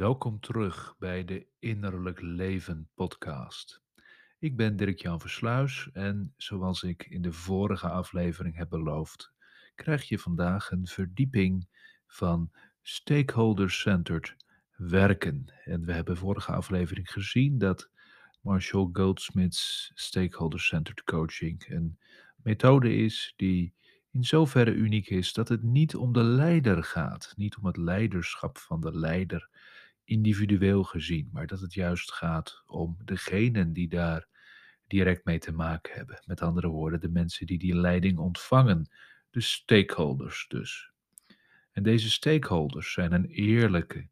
Welkom terug bij de Innerlijk Leven podcast. Ik ben Dirk-Jan Versluis en zoals ik in de vorige aflevering heb beloofd, krijg je vandaag een verdieping van stakeholder-centered werken. En we hebben vorige aflevering gezien dat Marshall Goldsmith's stakeholder-centered coaching een methode is die in zoverre uniek is dat het niet om de leider gaat, niet om het leiderschap van de leider individueel gezien, maar dat het juist gaat om degenen die daar direct mee te maken hebben. Met andere woorden, de mensen die die leiding ontvangen, de stakeholders dus. En deze stakeholders zijn een eerlijke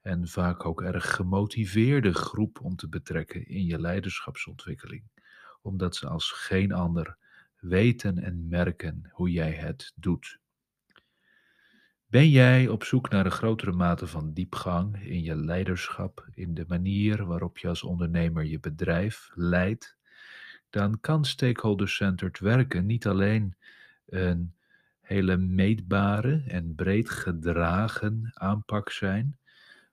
en vaak ook erg gemotiveerde groep om te betrekken in je leiderschapsontwikkeling, omdat ze als geen ander weten en merken hoe jij het doet. Ben jij op zoek naar een grotere mate van diepgang in je leiderschap, in de manier waarop je als ondernemer je bedrijf leidt? Dan kan stakeholder-centered werken niet alleen een hele meetbare en breed gedragen aanpak zijn,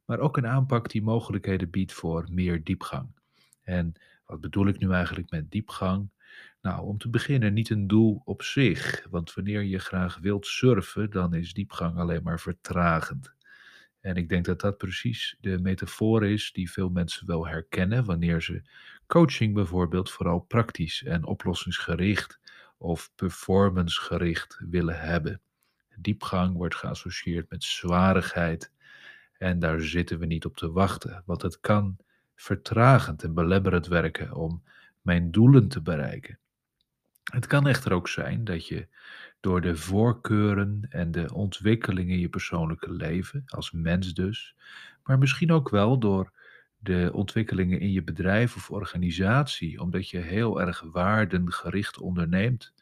maar ook een aanpak die mogelijkheden biedt voor meer diepgang. En wat bedoel ik nu eigenlijk met diepgang? Nou, om te beginnen niet een doel op zich, want wanneer je graag wilt surfen, dan is diepgang alleen maar vertragend. En ik denk dat dat precies de metafoor is die veel mensen wel herkennen wanneer ze coaching bijvoorbeeld vooral praktisch en oplossingsgericht of performancegericht willen hebben. Diepgang wordt geassocieerd met zwarigheid en daar zitten we niet op te wachten, want het kan vertragend en belemmerend werken om mijn doelen te bereiken. Het kan echter ook zijn dat je door de voorkeuren en de ontwikkelingen in je persoonlijke leven, als mens dus, maar misschien ook wel door de ontwikkelingen in je bedrijf of organisatie, omdat je heel erg waardengericht onderneemt,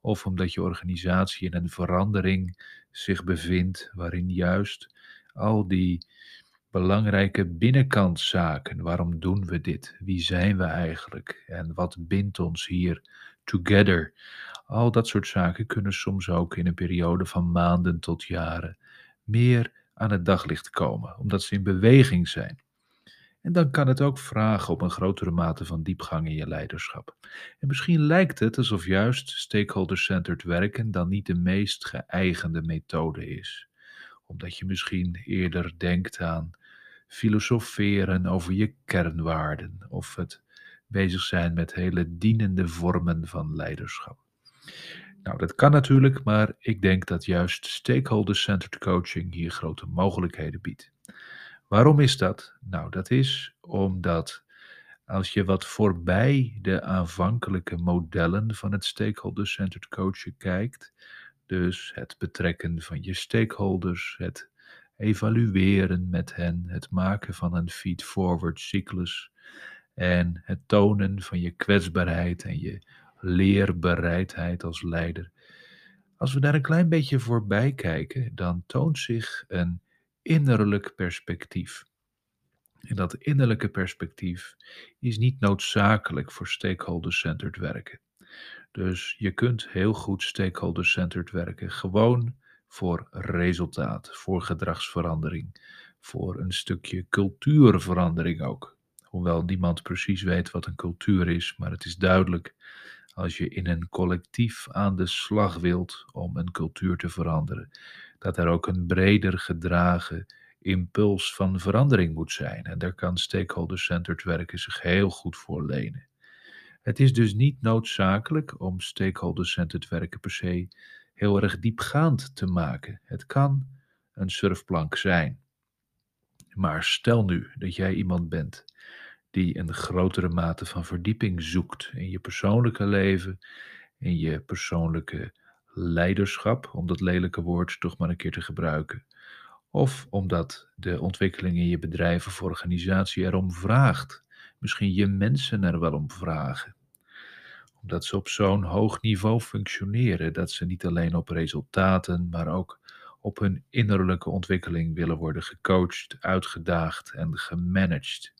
of omdat je organisatie in een verandering zich bevindt, waarin juist al die belangrijke binnenkantzaken, waarom doen we dit? Wie zijn we eigenlijk? En wat bindt ons hier together. Al dat soort zaken kunnen soms ook in een periode van maanden tot jaren meer aan het daglicht komen, omdat ze in beweging zijn. En dan kan het ook vragen op een grotere mate van diepgang in je leiderschap. En misschien lijkt het alsof juist stakeholder-centered werken dan niet de meest geëigende methode is. Omdat je misschien eerder denkt aan filosoferen over je kernwaarden of het bezig zijn met hele dienende vormen van leiderschap. Nou, dat kan natuurlijk, maar ik denk dat juist stakeholder-centered coaching hier grote mogelijkheden biedt. Waarom is dat? Nou, dat is omdat als je wat voorbij de aanvankelijke modellen van het stakeholder-centered coachen kijkt, dus het betrekken van je stakeholders, het evalueren met hen, het maken van een feed-forward cyclus, en het tonen van je kwetsbaarheid en je leerbereidheid als leider. Als we daar een klein beetje voorbij kijken, dan toont zich een innerlijk perspectief. En dat innerlijke perspectief is niet noodzakelijk voor stakeholder-centered werken. Dus je kunt heel goed stakeholder-centered werken, gewoon voor resultaat, voor gedragsverandering, voor een stukje cultuurverandering ook. Hoewel niemand precies weet wat een cultuur is, maar het is duidelijk als je in een collectief aan de slag wilt om een cultuur te veranderen, dat er ook een breder gedragen impuls van verandering moet zijn. En daar kan stakeholder-centered werken zich heel goed voor lenen. Het is dus niet noodzakelijk om stakeholder-centered werken per se heel erg diepgaand te maken. Het kan een surfplank zijn. Maar stel nu dat jij iemand bent die een grotere mate van verdieping zoekt in je persoonlijke leven, in je persoonlijke leiderschap, om dat lelijke woord toch maar een keer te gebruiken. Of omdat de ontwikkeling in je bedrijf of organisatie erom vraagt. Misschien je mensen er wel om vragen. Omdat ze op zo'n hoog niveau functioneren dat ze niet alleen op resultaten, maar ook op hun innerlijke ontwikkeling willen worden gecoacht, uitgedaagd en gemanaged.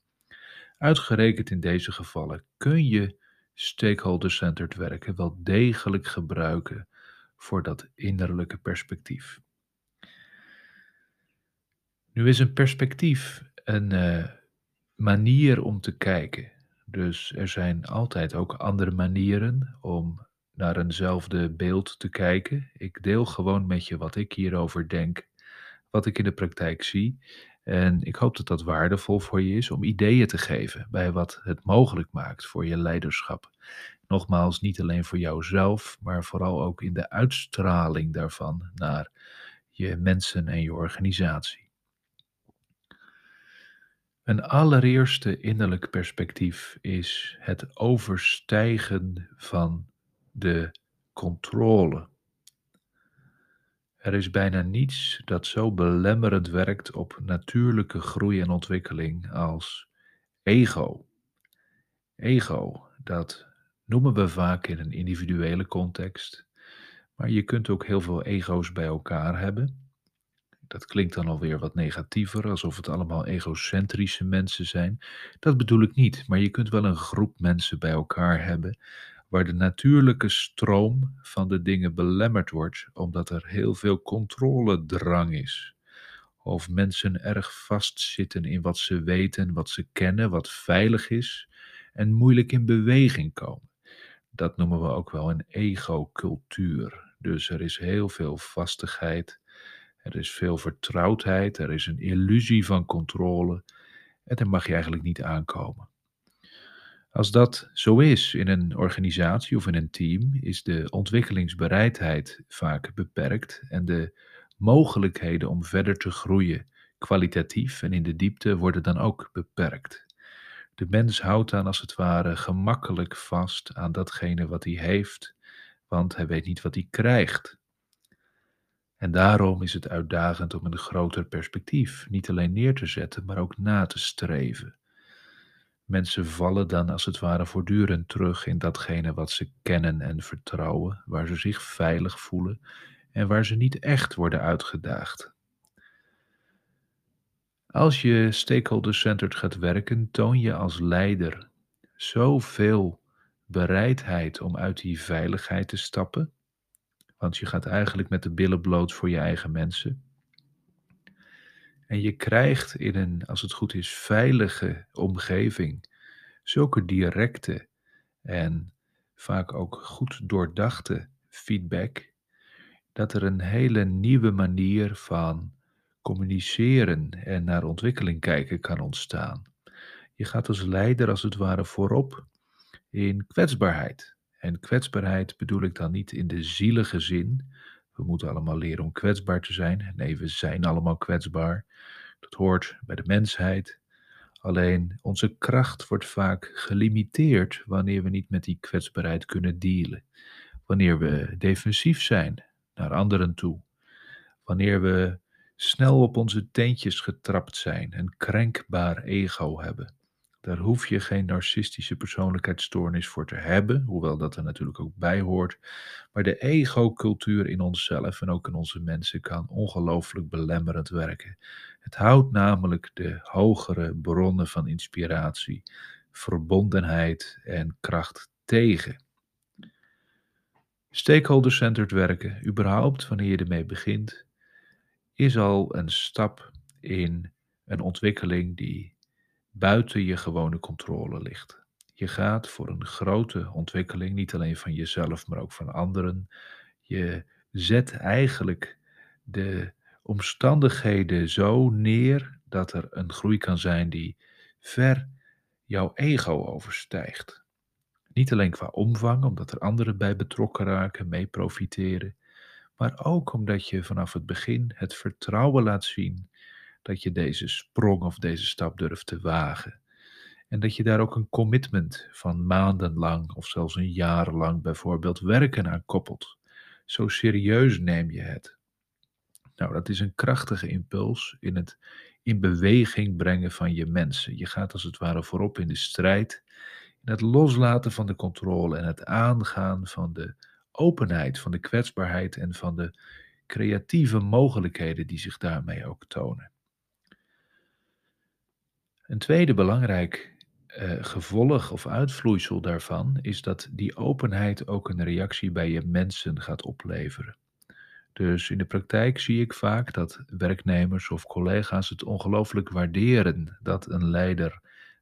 Uitgerekend in deze gevallen kun je stakeholder-centered werken wel degelijk gebruiken voor dat innerlijke perspectief. Nu is een perspectief een eh, manier om te kijken. Dus er zijn altijd ook andere manieren om naar eenzelfde beeld te kijken. Ik deel gewoon met je wat ik hierover denk, wat ik in de praktijk zie. En ik hoop dat dat waardevol voor je is om ideeën te geven bij wat het mogelijk maakt voor je leiderschap. Nogmaals, niet alleen voor jouzelf, maar vooral ook in de uitstraling daarvan naar je mensen en je organisatie. Een allereerste innerlijk perspectief is het overstijgen van de controle. Er is bijna niets dat zo belemmerend werkt op natuurlijke groei en ontwikkeling als ego. Ego, dat noemen we vaak in een individuele context, maar je kunt ook heel veel ego's bij elkaar hebben. Dat klinkt dan alweer wat negatiever, alsof het allemaal egocentrische mensen zijn. Dat bedoel ik niet, maar je kunt wel een groep mensen bij elkaar hebben waar de natuurlijke stroom van de dingen belemmerd wordt, omdat er heel veel controledrang is. Of mensen erg vastzitten in wat ze weten, wat ze kennen, wat veilig is en moeilijk in beweging komen. Dat noemen we ook wel een ego-cultuur. Dus er is heel veel vastigheid, er is veel vertrouwdheid, er is een illusie van controle en daar mag je eigenlijk niet aankomen. Als dat zo is in een organisatie of in een team, is de ontwikkelingsbereidheid vaak beperkt en de mogelijkheden om verder te groeien, kwalitatief en in de diepte, worden dan ook beperkt. De mens houdt dan als het ware gemakkelijk vast aan datgene wat hij heeft, want hij weet niet wat hij krijgt. En daarom is het uitdagend om een groter perspectief niet alleen neer te zetten, maar ook na te streven. Mensen vallen dan als het ware voortdurend terug in datgene wat ze kennen en vertrouwen, waar ze zich veilig voelen en waar ze niet echt worden uitgedaagd. Als je stakeholder-centered gaat werken, toon je als leider zoveel bereidheid om uit die veiligheid te stappen, want je gaat eigenlijk met de billen bloot voor je eigen mensen. En je krijgt in een, als het goed is, veilige omgeving zulke directe en vaak ook goed doordachte feedback, dat er een hele nieuwe manier van communiceren en naar ontwikkeling kijken kan ontstaan. Je gaat als leider als het ware voorop in kwetsbaarheid. En kwetsbaarheid bedoel ik dan niet in de zielige zin. We moeten allemaal leren om kwetsbaar te zijn. Nee, we zijn allemaal kwetsbaar. Dat hoort bij de mensheid. Alleen onze kracht wordt vaak gelimiteerd wanneer we niet met die kwetsbaarheid kunnen dealen. Wanneer we defensief zijn naar anderen toe. Wanneer we snel op onze teentjes getrapt zijn, een krenkbaar ego hebben. Daar hoef je geen narcistische persoonlijkheidsstoornis voor te hebben, hoewel dat er natuurlijk ook bij hoort. Maar de ego-cultuur in onszelf en ook in onze mensen kan ongelooflijk belemmerend werken. Het houdt namelijk de hogere bronnen van inspiratie, verbondenheid en kracht tegen. Stakeholder-centered werken, überhaupt wanneer je ermee begint, is al een stap in een ontwikkeling die buiten je gewone controle ligt. Je gaat voor een grote ontwikkeling, niet alleen van jezelf, maar ook van anderen. Je zet eigenlijk de omstandigheden zo neer dat er een groei kan zijn die ver jouw ego overstijgt. Niet alleen qua omvang, omdat er anderen bij betrokken raken, mee profiteren, maar ook omdat je vanaf het begin het vertrouwen laat zien dat je deze sprong of deze stap durft te wagen. En dat je daar ook een commitment van maandenlang of zelfs een jaar lang bijvoorbeeld werken aan koppelt. Zo serieus neem je het. Nou, dat is een krachtige impuls in het in beweging brengen van je mensen. Je gaat als het ware voorop in de strijd, in het loslaten van de controle en het aangaan van de openheid, van de kwetsbaarheid en van de creatieve mogelijkheden die zich daarmee ook tonen. Een tweede belangrijk uh, gevolg of uitvloeisel daarvan is dat die openheid ook een reactie bij je mensen gaat opleveren. Dus in de praktijk zie ik vaak dat werknemers of collega's het ongelooflijk waarderen dat een leider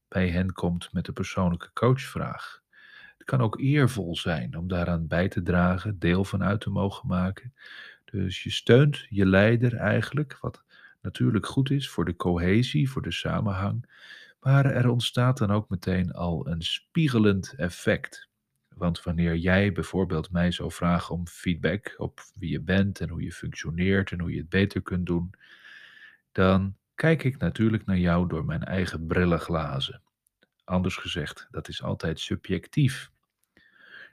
bij hen komt met een persoonlijke coachvraag. Het kan ook eervol zijn om daaraan bij te dragen, deel van uit te mogen maken. Dus je steunt je leider eigenlijk, wat natuurlijk goed is voor de cohesie, voor de samenhang. Maar er ontstaat dan ook meteen al een spiegelend effect. Want wanneer jij bijvoorbeeld mij zou vragen om feedback op wie je bent en hoe je functioneert en hoe je het beter kunt doen, dan kijk ik natuurlijk naar jou door mijn eigen brillenglazen. Anders gezegd, dat is altijd subjectief.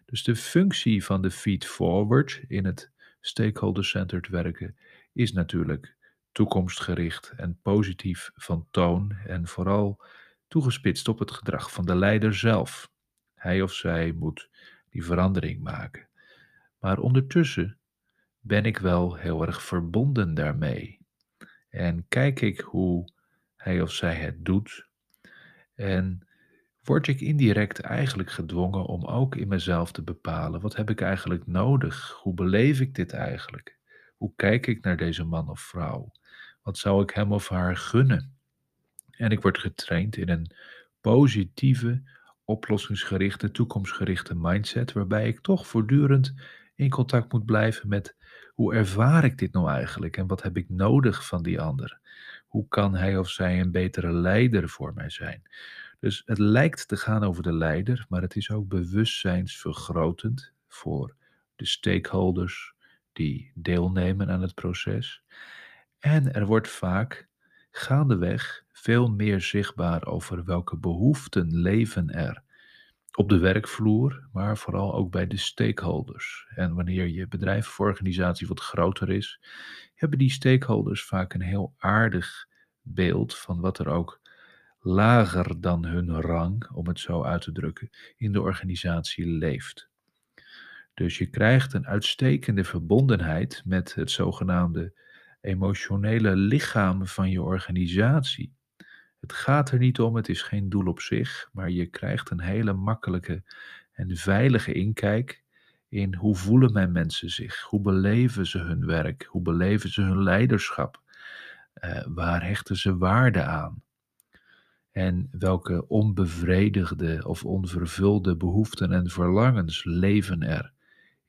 Dus de functie van de feed-forward in het stakeholder-centered werken is natuurlijk toekomstgericht en positief van toon en vooral toegespitst op het gedrag van de leider zelf. Hij of zij moet die verandering maken. Maar ondertussen ben ik wel heel erg verbonden daarmee. En kijk ik hoe hij of zij het doet. En word ik indirect eigenlijk gedwongen om ook in mezelf te bepalen: wat heb ik eigenlijk nodig? Hoe beleef ik dit eigenlijk? Hoe kijk ik naar deze man of vrouw? Wat zou ik hem of haar gunnen? En ik word getraind in een positieve, oplossingsgerichte, toekomstgerichte mindset, waarbij ik toch voortdurend in contact moet blijven met hoe ervaar ik dit nou eigenlijk en wat heb ik nodig van die ander? Hoe kan hij of zij een betere leider voor mij zijn? Dus het lijkt te gaan over de leider, maar het is ook bewustzijnsvergrotend voor de stakeholders die deelnemen aan het proces. En er wordt vaak gaandeweg veel meer zichtbaar over welke behoeften leven er op de werkvloer, maar vooral ook bij de stakeholders. En wanneer je bedrijf organisatie wat groter is, hebben die stakeholders vaak een heel aardig beeld van wat er ook lager dan hun rang, om het zo uit te drukken, in de organisatie leeft. Dus je krijgt een uitstekende verbondenheid met het zogenaamde emotionele lichaam van je organisatie. Het gaat er niet om, het is geen doel op zich, maar je krijgt een hele makkelijke en veilige inkijk in hoe voelen mijn mensen zich, hoe beleven ze hun werk, hoe beleven ze hun leiderschap, uh, waar hechten ze waarde aan en welke onbevredigde of onvervulde behoeften en verlangens leven er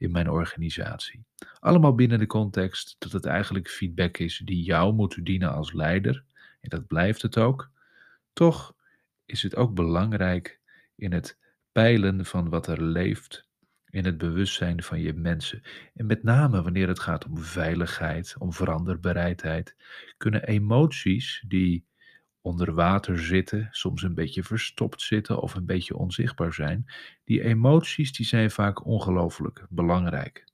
in mijn organisatie. Allemaal binnen de context dat het eigenlijk feedback is die jou moet dienen als leider. En dat blijft het ook. Toch is het ook belangrijk in het peilen van wat er leeft, in het bewustzijn van je mensen. En met name wanneer het gaat om veiligheid, om veranderbereidheid, kunnen emoties die onder water zitten, soms een beetje verstopt zitten of een beetje onzichtbaar zijn, die emoties die zijn vaak ongelooflijk belangrijk.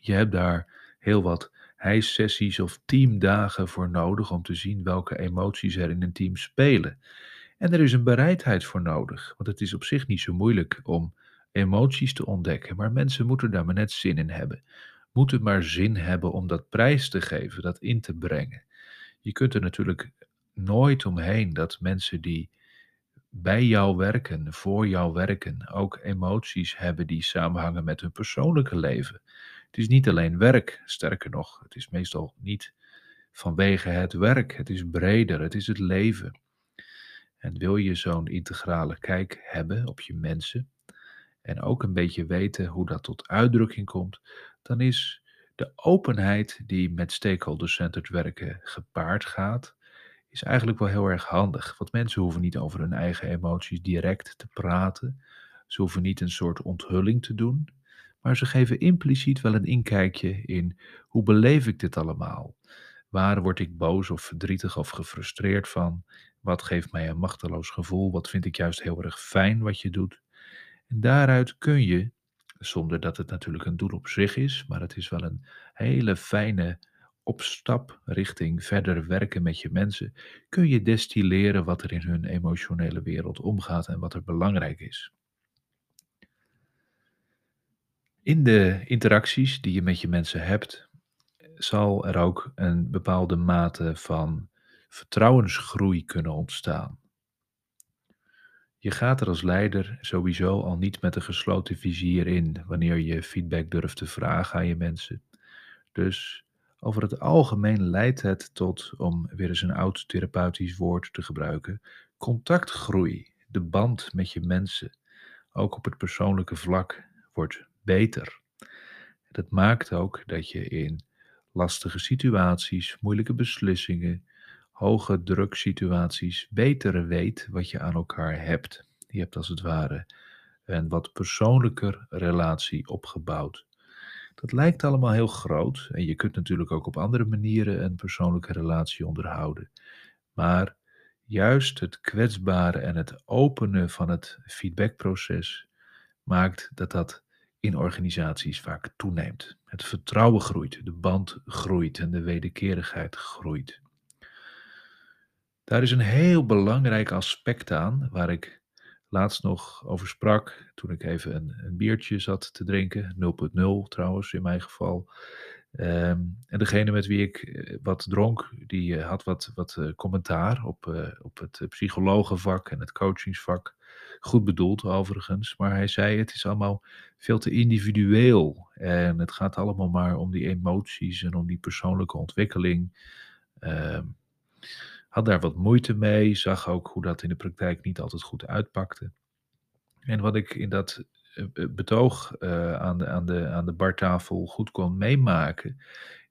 Je hebt daar heel wat hijsessies of teamdagen voor nodig om te zien welke emoties er in een team spelen. En er is een bereidheid voor nodig, want het is op zich niet zo moeilijk om emoties te ontdekken, maar mensen moeten daar maar net zin in hebben. Moeten maar zin hebben om dat prijs te geven, dat in te brengen. Je kunt er natuurlijk nooit omheen dat mensen die bij jou werken, voor jou werken, ook emoties hebben die samenhangen met hun persoonlijke leven. Het is niet alleen werk, sterker nog, het is meestal niet vanwege het werk, het is breder, het is het leven. En wil je zo'n integrale kijk hebben op je mensen en ook een beetje weten hoe dat tot uitdrukking komt, dan is de openheid die met stakeholder-centered werken gepaard gaat, is eigenlijk wel heel erg handig. Want mensen hoeven niet over hun eigen emoties direct te praten. Ze hoeven niet een soort onthulling te doen. Maar ze geven impliciet wel een inkijkje in hoe beleef ik dit allemaal? Waar word ik boos of verdrietig of gefrustreerd van? Wat geeft mij een machteloos gevoel? Wat vind ik juist heel erg fijn wat je doet? En daaruit kun je, zonder dat het natuurlijk een doel op zich is, maar het is wel een hele fijne op stap richting verder werken met je mensen, kun je destilleren wat er in hun emotionele wereld omgaat en wat er belangrijk is. In de interacties die je met je mensen hebt, zal er ook een bepaalde mate van vertrouwensgroei kunnen ontstaan. Je gaat er als leider sowieso al niet met een gesloten vizier in wanneer je feedback durft te vragen aan je mensen. Dus over het algemeen leidt het tot, om weer eens een oud therapeutisch woord te gebruiken, contactgroei. De band met je mensen, ook op het persoonlijke vlak, wordt beter. Dat maakt ook dat je in lastige situaties, moeilijke beslissingen, hoge druksituaties beter weet wat je aan elkaar hebt. Je hebt als het ware een wat persoonlijker relatie opgebouwd. Dat lijkt allemaal heel groot en je kunt natuurlijk ook op andere manieren een persoonlijke relatie onderhouden. Maar juist het kwetsbare en het openen van het feedbackproces maakt dat dat in organisaties vaak toeneemt. Het vertrouwen groeit, de band groeit en de wederkerigheid groeit. Daar is een heel belangrijk aspect aan, waar ik laatst nog over sprak, toen ik even een, een biertje zat te drinken, 0.0 trouwens in mijn geval. Ehm, en degene met wie ik eh, wat dronk, die uh, had wat, wat uh, commentaar op, op het psychologenvak en het coachingsvak. Goed bedoeld overigens, maar hij zei het is allemaal veel te individueel. En het gaat allemaal maar om die emoties en om die persoonlijke ontwikkeling. Ehm, had daar wat moeite mee, zag ook hoe dat in de praktijk niet altijd goed uitpakte. En wat ik in dat eh, eh, betoog uh, aan, de, aan, de, aan de bartafel goed kon meemaken,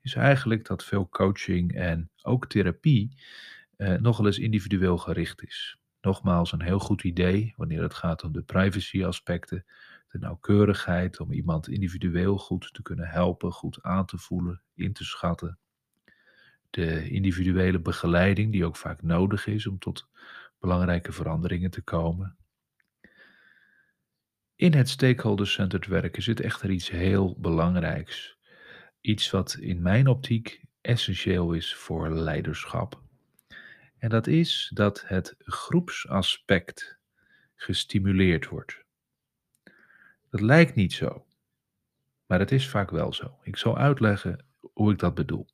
is eigenlijk dat veel coaching en ook therapie uh, nogal eens individueel gericht is. Nogmaals, een heel goed idee wanneer het gaat om de privacy aspecten, de nauwkeurigheid, om iemand individueel goed te kunnen helpen, goed aan te voelen, in te schatten, de individuele begeleiding, die ook vaak nodig is om tot belangrijke veranderingen te komen. In het stakeholder-centered werken zit echter iets heel belangrijks. Iets wat in mijn optiek essentieel is voor leiderschap. En dat is dat het groepsaspect gestimuleerd wordt. Dat lijkt niet zo, maar het is vaak wel zo. Ik zal uitleggen hoe ik dat bedoel.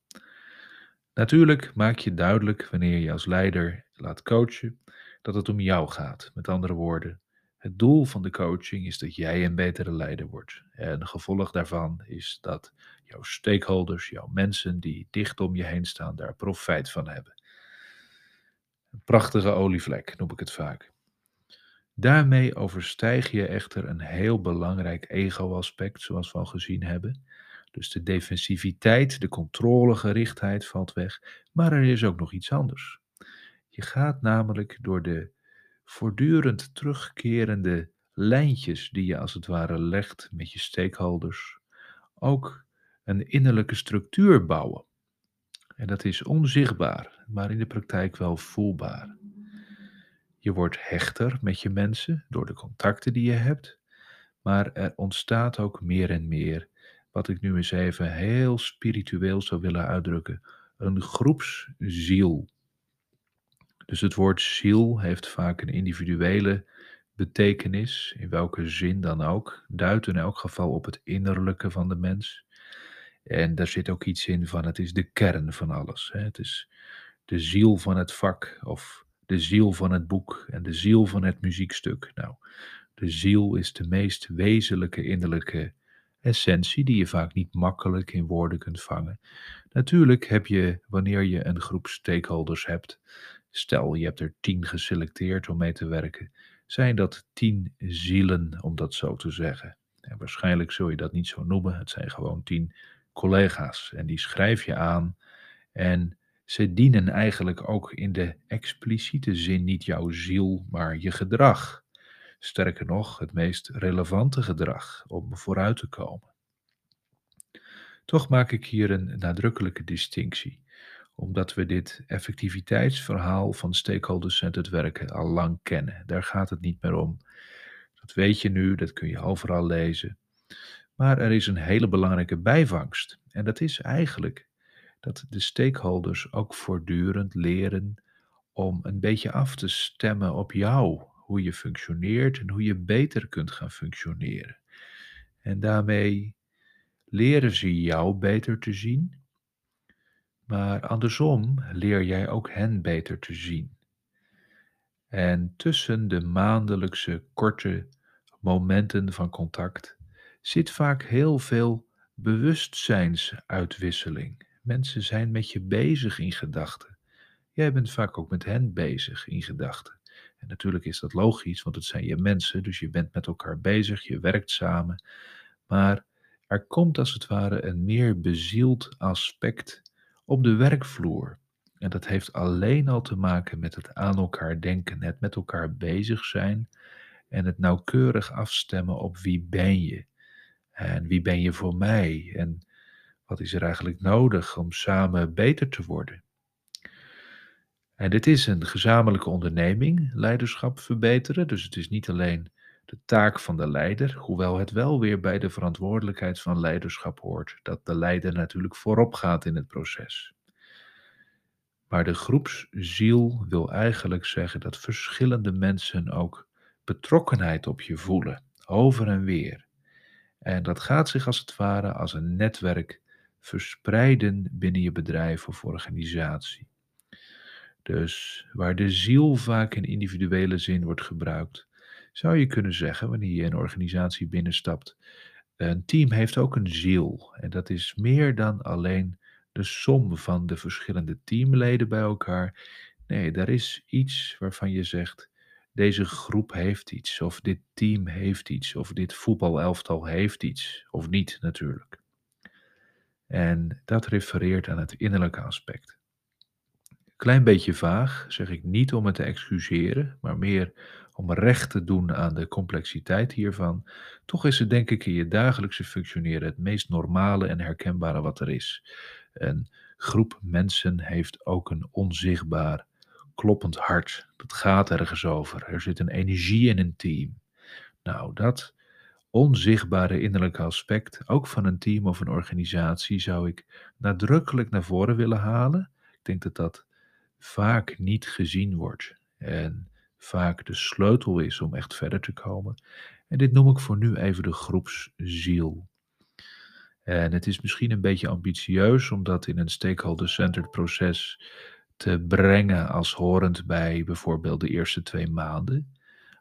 Natuurlijk maak je duidelijk wanneer je als leider laat coachen dat het om jou gaat. Met andere woorden, het doel van de coaching is dat jij een betere leider wordt. En gevolg daarvan is dat jouw stakeholders, jouw mensen die dicht om je heen staan, daar profijt van hebben. Een prachtige olievlek noem ik het vaak. Daarmee overstijg je echter een heel belangrijk ego-aspect, zoals we al gezien hebben. Dus de defensiviteit, de controlegerichtheid valt weg. Maar er is ook nog iets anders. Je gaat namelijk door de voortdurend terugkerende lijntjes die je als het ware legt met je stakeholders ook een innerlijke structuur bouwen. En dat is onzichtbaar, maar in de praktijk wel voelbaar. Je wordt hechter met je mensen door de contacten die je hebt, maar er ontstaat ook meer en meer wat ik nu eens even heel spiritueel zou willen uitdrukken, een groepsziel. Dus het woord ziel heeft vaak een individuele betekenis, in welke zin dan ook, duidt in elk geval op het innerlijke van de mens. En daar zit ook iets in van het is de kern van alles. Hè? Het is de ziel van het vak of de ziel van het boek en de ziel van het muziekstuk. Nou, de ziel is de meest wezenlijke innerlijke essentie die je vaak niet makkelijk in woorden kunt vangen. Natuurlijk heb je, wanneer je een groep stakeholders hebt, stel je hebt er tien geselecteerd om mee te werken, zijn dat tien zielen, om dat zo te zeggen. En waarschijnlijk zul je dat niet zo noemen, het zijn gewoon tien collega's en die schrijf je aan en ze dienen eigenlijk ook in de expliciete zin niet jouw ziel, maar je gedrag. Sterker nog, het meest relevante gedrag om vooruit te komen. Toch maak ik hier een nadrukkelijke distinctie, omdat we dit effectiviteitsverhaal van stakeholder-centered werken al lang kennen. Daar gaat het niet meer om. Dat weet je nu, dat kun je overal lezen. Maar er is een hele belangrijke bijvangst. En dat is eigenlijk dat de stakeholders ook voortdurend leren om een beetje af te stemmen op jou, hoe je functioneert en hoe je beter kunt gaan functioneren. En daarmee leren ze jou beter te zien, maar andersom leer jij ook hen beter te zien. En tussen de maandelijkse korte momenten van contact zit vaak heel veel bewustzijnsuitwisseling. Mensen zijn met je bezig in gedachten. Jij bent vaak ook met hen bezig in gedachten. En natuurlijk is dat logisch, want het zijn je mensen, dus je bent met elkaar bezig, je werkt samen. Maar er komt als het ware een meer bezield aspect op de werkvloer. En dat heeft alleen al te maken met het aan elkaar denken, het met elkaar bezig zijn en het nauwkeurig afstemmen op wie ben je en wie ben je voor mij en wat is er eigenlijk nodig om samen beter te worden. En dit is een gezamenlijke onderneming, leiderschap verbeteren, dus het is niet alleen de taak van de leider, hoewel het wel weer bij de verantwoordelijkheid van leiderschap hoort, dat de leider natuurlijk voorop gaat in het proces. Maar de groepsziel wil eigenlijk zeggen dat verschillende mensen ook betrokkenheid op je voelen, over en weer. En dat gaat zich als het ware als een netwerk verspreiden binnen je bedrijf of organisatie. Dus waar de ziel vaak in individuele zin wordt gebruikt, zou je kunnen zeggen wanneer je een organisatie binnenstapt. Een team heeft ook een ziel en dat is meer dan alleen de som van de verschillende teamleden bij elkaar. Nee, daar is iets waarvan je zegt: deze groep heeft iets, of dit team heeft iets, of dit voetbalelftal heeft iets, of niet natuurlijk. En dat refereert aan het innerlijke aspect. Klein beetje vaag, zeg ik niet om het te excuseren, maar meer om recht te doen aan de complexiteit hiervan. Toch is het denk ik in je dagelijkse functioneren het meest normale en herkenbare wat er is. Een groep mensen heeft ook een onzichtbaar, kloppend hart. Dat gaat ergens over. Er zit een energie in een team. Nou, dat onzichtbare innerlijke aspect, ook van een team of een organisatie, zou ik nadrukkelijk naar voren willen halen. Ik denk dat dat vaak niet gezien wordt en vaak de sleutel is om echt verder te komen. En dit noem ik voor nu even de groepsziel. En het is misschien een beetje ambitieus om dat in een stakeholder-centered proces te brengen als horend bij bijvoorbeeld de eerste twee maanden.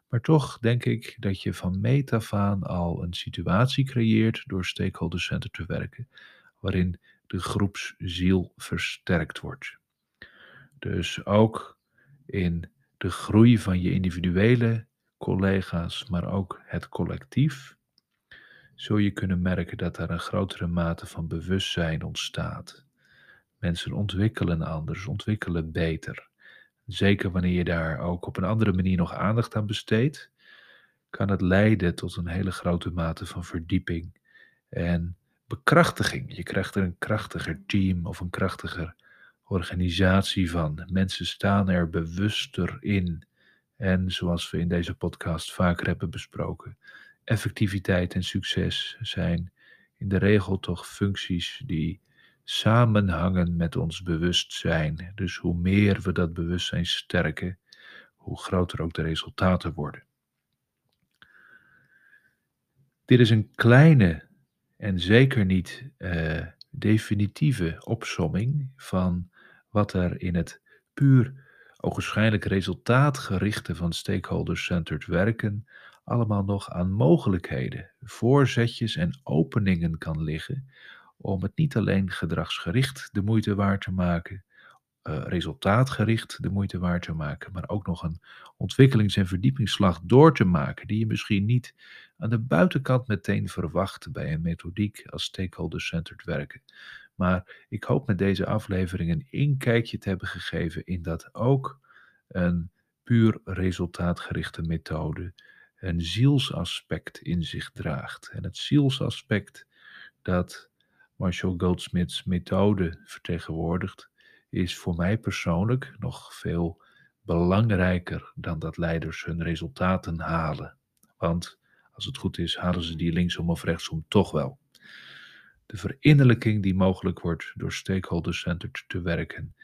Maar toch denk ik dat je van meet af aan al een situatie creëert door stakeholder-centered te werken, waarin de groepsziel versterkt wordt. Dus ook in de groei van je individuele collega's, maar ook het collectief, zul je kunnen merken dat er een grotere mate van bewustzijn ontstaat. Mensen ontwikkelen anders, ontwikkelen beter. Zeker wanneer je daar ook op een andere manier nog aandacht aan besteedt, kan het leiden tot een hele grote mate van verdieping en bekrachtiging. Je krijgt er een krachtiger team of een krachtiger organisatie van. Mensen staan er bewuster in. En zoals we in deze podcast vaker hebben besproken, effectiviteit en succes zijn in de regel toch functies die samenhangen met ons bewustzijn. Dus hoe meer we dat bewustzijn sterken, hoe groter ook de resultaten worden. Dit is een kleine en zeker niet uh, definitieve opsomming van wat er in het puur ogenschijnlijk resultaatgerichte van stakeholder-centered werken allemaal nog aan mogelijkheden, voorzetjes en openingen kan liggen om het niet alleen gedragsgericht de moeite waard te maken, uh, resultaatgericht de moeite waard te maken, maar ook nog een ontwikkelings- en verdiepingsslag door te maken, die je misschien niet aan de buitenkant meteen verwacht bij een methodiek als stakeholder-centered werken. Maar ik hoop met deze aflevering een inkijkje te hebben gegeven in dat ook een puur resultaatgerichte methode een zielsaspect in zich draagt. En het zielsaspect dat Marshall Goldsmith's methode vertegenwoordigt, is voor mij persoonlijk nog veel belangrijker dan dat leiders hun resultaten halen. Want als het goed is, halen ze die linksom of rechtsom toch wel. De verinnerlijking die mogelijk wordt door stakeholder-centered te werken,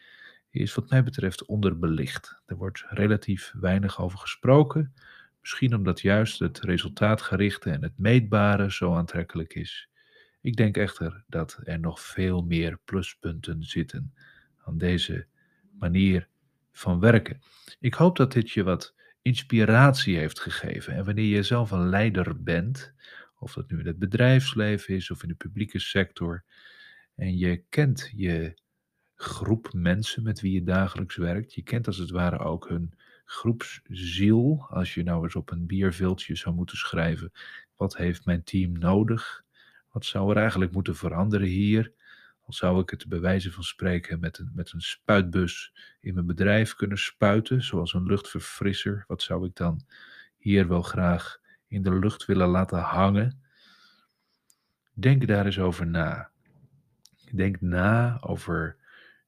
is wat mij betreft onderbelicht. Er wordt relatief weinig over gesproken, misschien omdat juist het resultaatgerichte en het meetbare zo aantrekkelijk is. Ik denk echter dat er nog veel meer pluspunten zitten aan deze manier van werken. Ik hoop dat dit je wat inspiratie heeft gegeven. En wanneer je zelf een leider bent, Of dat nu in het bedrijfsleven is of in de publieke sector. En je kent je groep mensen met wie je dagelijks werkt. Je kent als het ware ook hun groepsziel. Als je nou eens op een bierviltje zou moeten schrijven: wat heeft mijn team nodig? Wat zou er eigenlijk moeten veranderen hier? Al zou ik het bij wijze van spreken met een, met een spuitbus in mijn bedrijf kunnen spuiten, zoals een luchtverfrisser, wat zou ik dan hier wel graag in de lucht willen laten hangen? Denk daar eens over na. Denk na over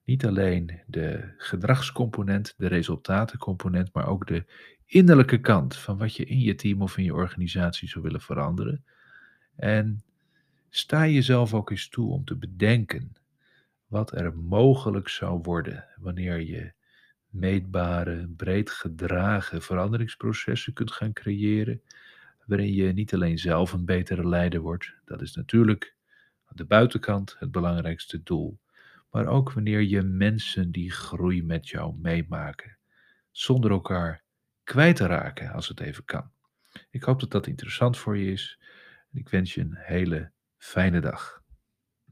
niet alleen de gedragscomponent, de resultatencomponent, maar ook de innerlijke kant van wat je in je team of in je organisatie zou willen veranderen. En sta jezelf ook eens toe om te bedenken wat er mogelijk zou worden wanneer je meetbare, breed gedragen veranderingsprocessen kunt gaan creëren, waarin je niet alleen zelf een betere leider wordt, dat is natuurlijk aan de buitenkant het belangrijkste doel, maar ook wanneer je mensen die groei met jou meemaken, zonder elkaar kwijt te raken als het even kan. Ik hoop dat dat interessant voor je is en ik wens je een hele fijne dag.